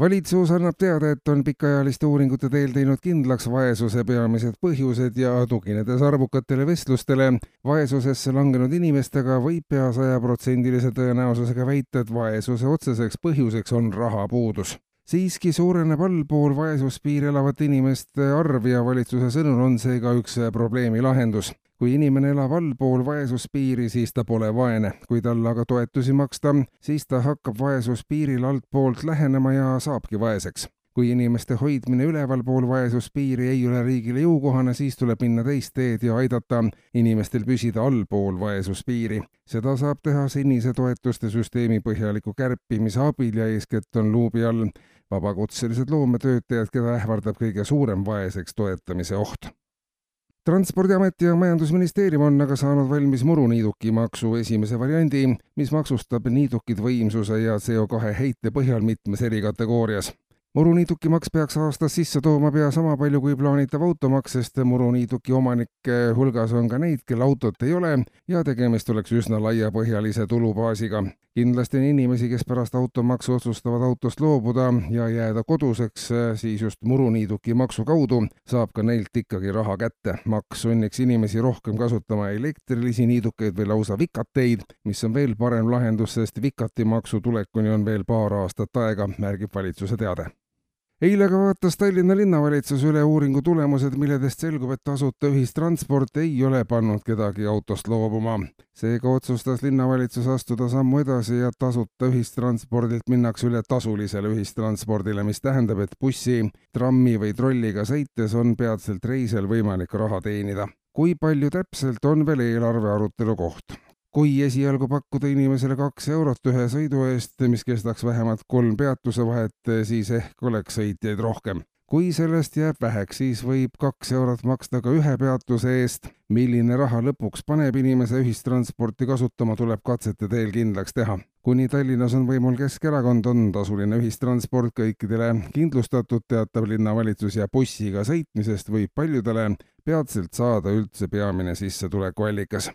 valitsus annab teada, et on pikaajaliste uuringute teel teinud kindlaks vaesuse peamised põhjused ja tuginedes arvukatele vestlustele vaesusesse langenud inimestega, võib pea sajaprotsendilise tõenäosusega väita, et vaesuse otseseks põhjuseks on rahapuudus siiski suureneb allpool vaesuspiiri elavate inimeste arv ja valitsuse sõnul on see ka üks probleemi lahendus kui inimene elab allpool vaesuspiiri, siis ta pole vaene. kui talle aga toetusi maksta, siis ta hakkab vaesuspiiril altpoolt lähenema ja saabki vaeseks. Kui inimeste hoidmine ülevalpool vaesuspiiri ei ole riigile jõukohane, siis tuleb minna teist teed ja aidata inimestel püsida allpool vaesuspiiri. seda saab teha senise toetuste süsteemi põhjaliku kärpimise abil ja eeskätt on luubi all vabakutselised loometöötajad, keda ähvardab kõige suurem vaeseks toetamise oht transpordiamet ja Majandusministeerium on aga saanud valmis muruniidukimaksu esimese variandi, mis maksustab niidukid võimsuse ja CO2 heite põhjal mitmes eri kategoorias muruniidukimaks peaks aastas sisse tooma pea sama palju kui plaanitav automaks, sest muruniiduki omanike hulgas on ka neid, kel autot ei ole ja tegemist oleks üsna laiapõhjalise tulubaasiga. kindlasti on inimesi, kes pärast automaksu otsustavad autost loobuda ja jääda koduseks, siis just muruniiduki maksu kaudu saab ka neilt ikkagi raha kätte. maks sunniks inimesi rohkem kasutama elektrilisi niidukeid või lausa vikateid, mis on veel parem lahendus, sest vikatimaksu tulekuni on veel paar aastat aega, märgib valitsuse teade eile ka vaatas Tallinna linnavalitsus üle uuringu tulemused, milledest selgub, et tasuta ühistransport ei ole pannud kedagi autost loobuma. seega otsustas linnavalitsus astuda sammu edasi ja tasuta ühistranspordilt minnakse üle tasulisele ühistranspordile, mis tähendab, et bussi, trammi või trolliga sõites on peatselt reisijal võimalik raha teenida. kui palju täpselt, on veel eelarve arutelu koht kui esialgu pakkuda inimesele kaks eurot ühe sõidu eest, mis kestaks vähemalt kolm peatuse vahet, siis ehk oleks sõitjaid rohkem. kui sellest jääb väheks, siis võib kaks eurot maksta ka ühe peatuse eest. milline raha lõpuks paneb inimese ühistransporti kasutama, tuleb katsete teel kindlaks teha. kuni Tallinnas on võimul Keskerakond, on tasuline ühistransport kõikidele kindlustatud, teatab linnavalitsus ja bussiga sõitmisest võib paljudele peatselt saada üldse peamine sissetulekuallikas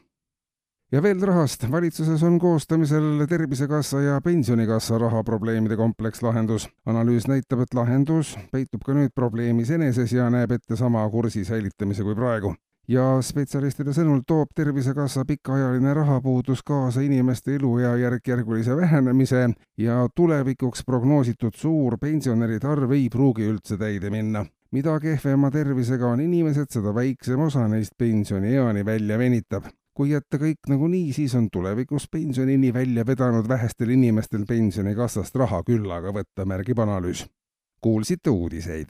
ja veel rahast. valitsuses on koostamisel Tervisekassa ja Pensionikassa rahaprobleemide komplekslahendus. analüüs näitab, et lahendus peitub ka nüüd probleemis eneses ja näeb ette sama kursi säilitamise kui praegu ja spetsialistide sõnul toob Tervisekassa pikaajaline rahapuudus kaasa inimeste eluea järk-järgulise vähenemise ja tulevikuks prognoositud suur pensionäride arv ei pruugi üldse täide minna. mida kehvema tervisega on inimesed, seda väiksem osa neist pensionieani välja venitab kui jätta kõik nagunii, siis on tulevikus pensionini välja vedanud vähestel inimestel pensionikassast raha küllaga võtta, märgib analüüs. kuulsite uudiseid